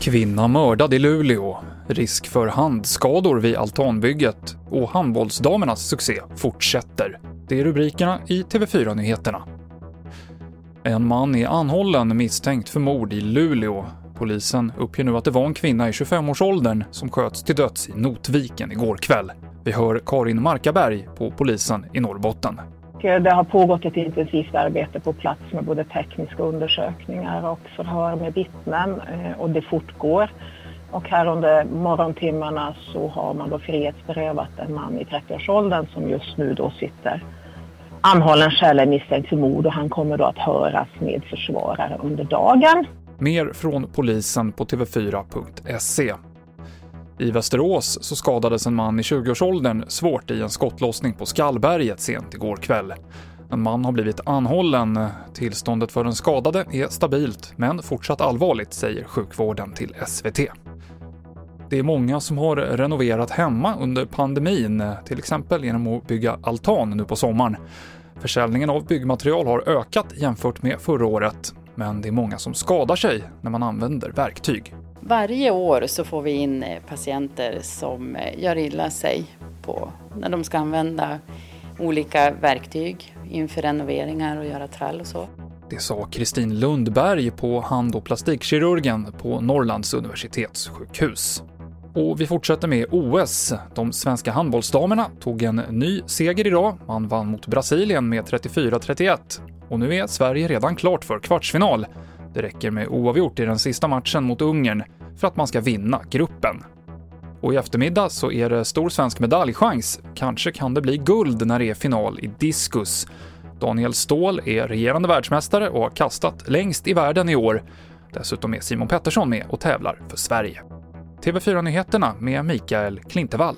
Kvinna mördad i Luleå, risk för handskador vid altanbygget och handbollsdamernas succé fortsätter. Det är rubrikerna i TV4-nyheterna. En man är anhållen misstänkt för mord i Luleå. Polisen uppger nu att det var en kvinna i 25-årsåldern som sköts till döds i Notviken igår kväll. Vi hör Karin Markaberg på polisen i Norrbotten. Det har pågått ett intensivt arbete på plats med både tekniska undersökningar och förhör med vittnen eh, och det fortgår. Och här under morgontimmarna så har man då frihetsberövat en man i 30-årsåldern som just nu då sitter anhållen skäligen misstänkt för mord och han kommer då att höras med försvarare under dagen. Mer från polisen på tv4.se. I Västerås så skadades en man i 20-årsåldern svårt i en skottlossning på Skallberget sent igår kväll. En man har blivit anhållen. Tillståndet för den skadade är stabilt, men fortsatt allvarligt, säger sjukvården till SVT. Det är många som har renoverat hemma under pandemin, till exempel genom att bygga altan nu på sommaren. Försäljningen av byggmaterial har ökat jämfört med förra året, men det är många som skadar sig när man använder verktyg. Varje år så får vi in eh, patienter som eh, gör illa sig på, när de ska använda olika verktyg inför renoveringar och göra trall och så. Det sa Kristin Lundberg på hand och plastikkirurgen på Norrlands universitetssjukhus. Och vi fortsätter med OS. De svenska handbollsdamerna tog en ny seger idag. Man vann mot Brasilien med 34-31. Och nu är Sverige redan klart för kvartsfinal. Det räcker med oavgjort i den sista matchen mot Ungern för att man ska vinna gruppen. Och i eftermiddag så är det stor svensk medaljchans. Kanske kan det bli guld när det är final i diskus. Daniel Ståhl är regerande världsmästare och har kastat längst i världen i år. Dessutom är Simon Pettersson med och tävlar för Sverige. TV4-nyheterna med Mikael Klintevall.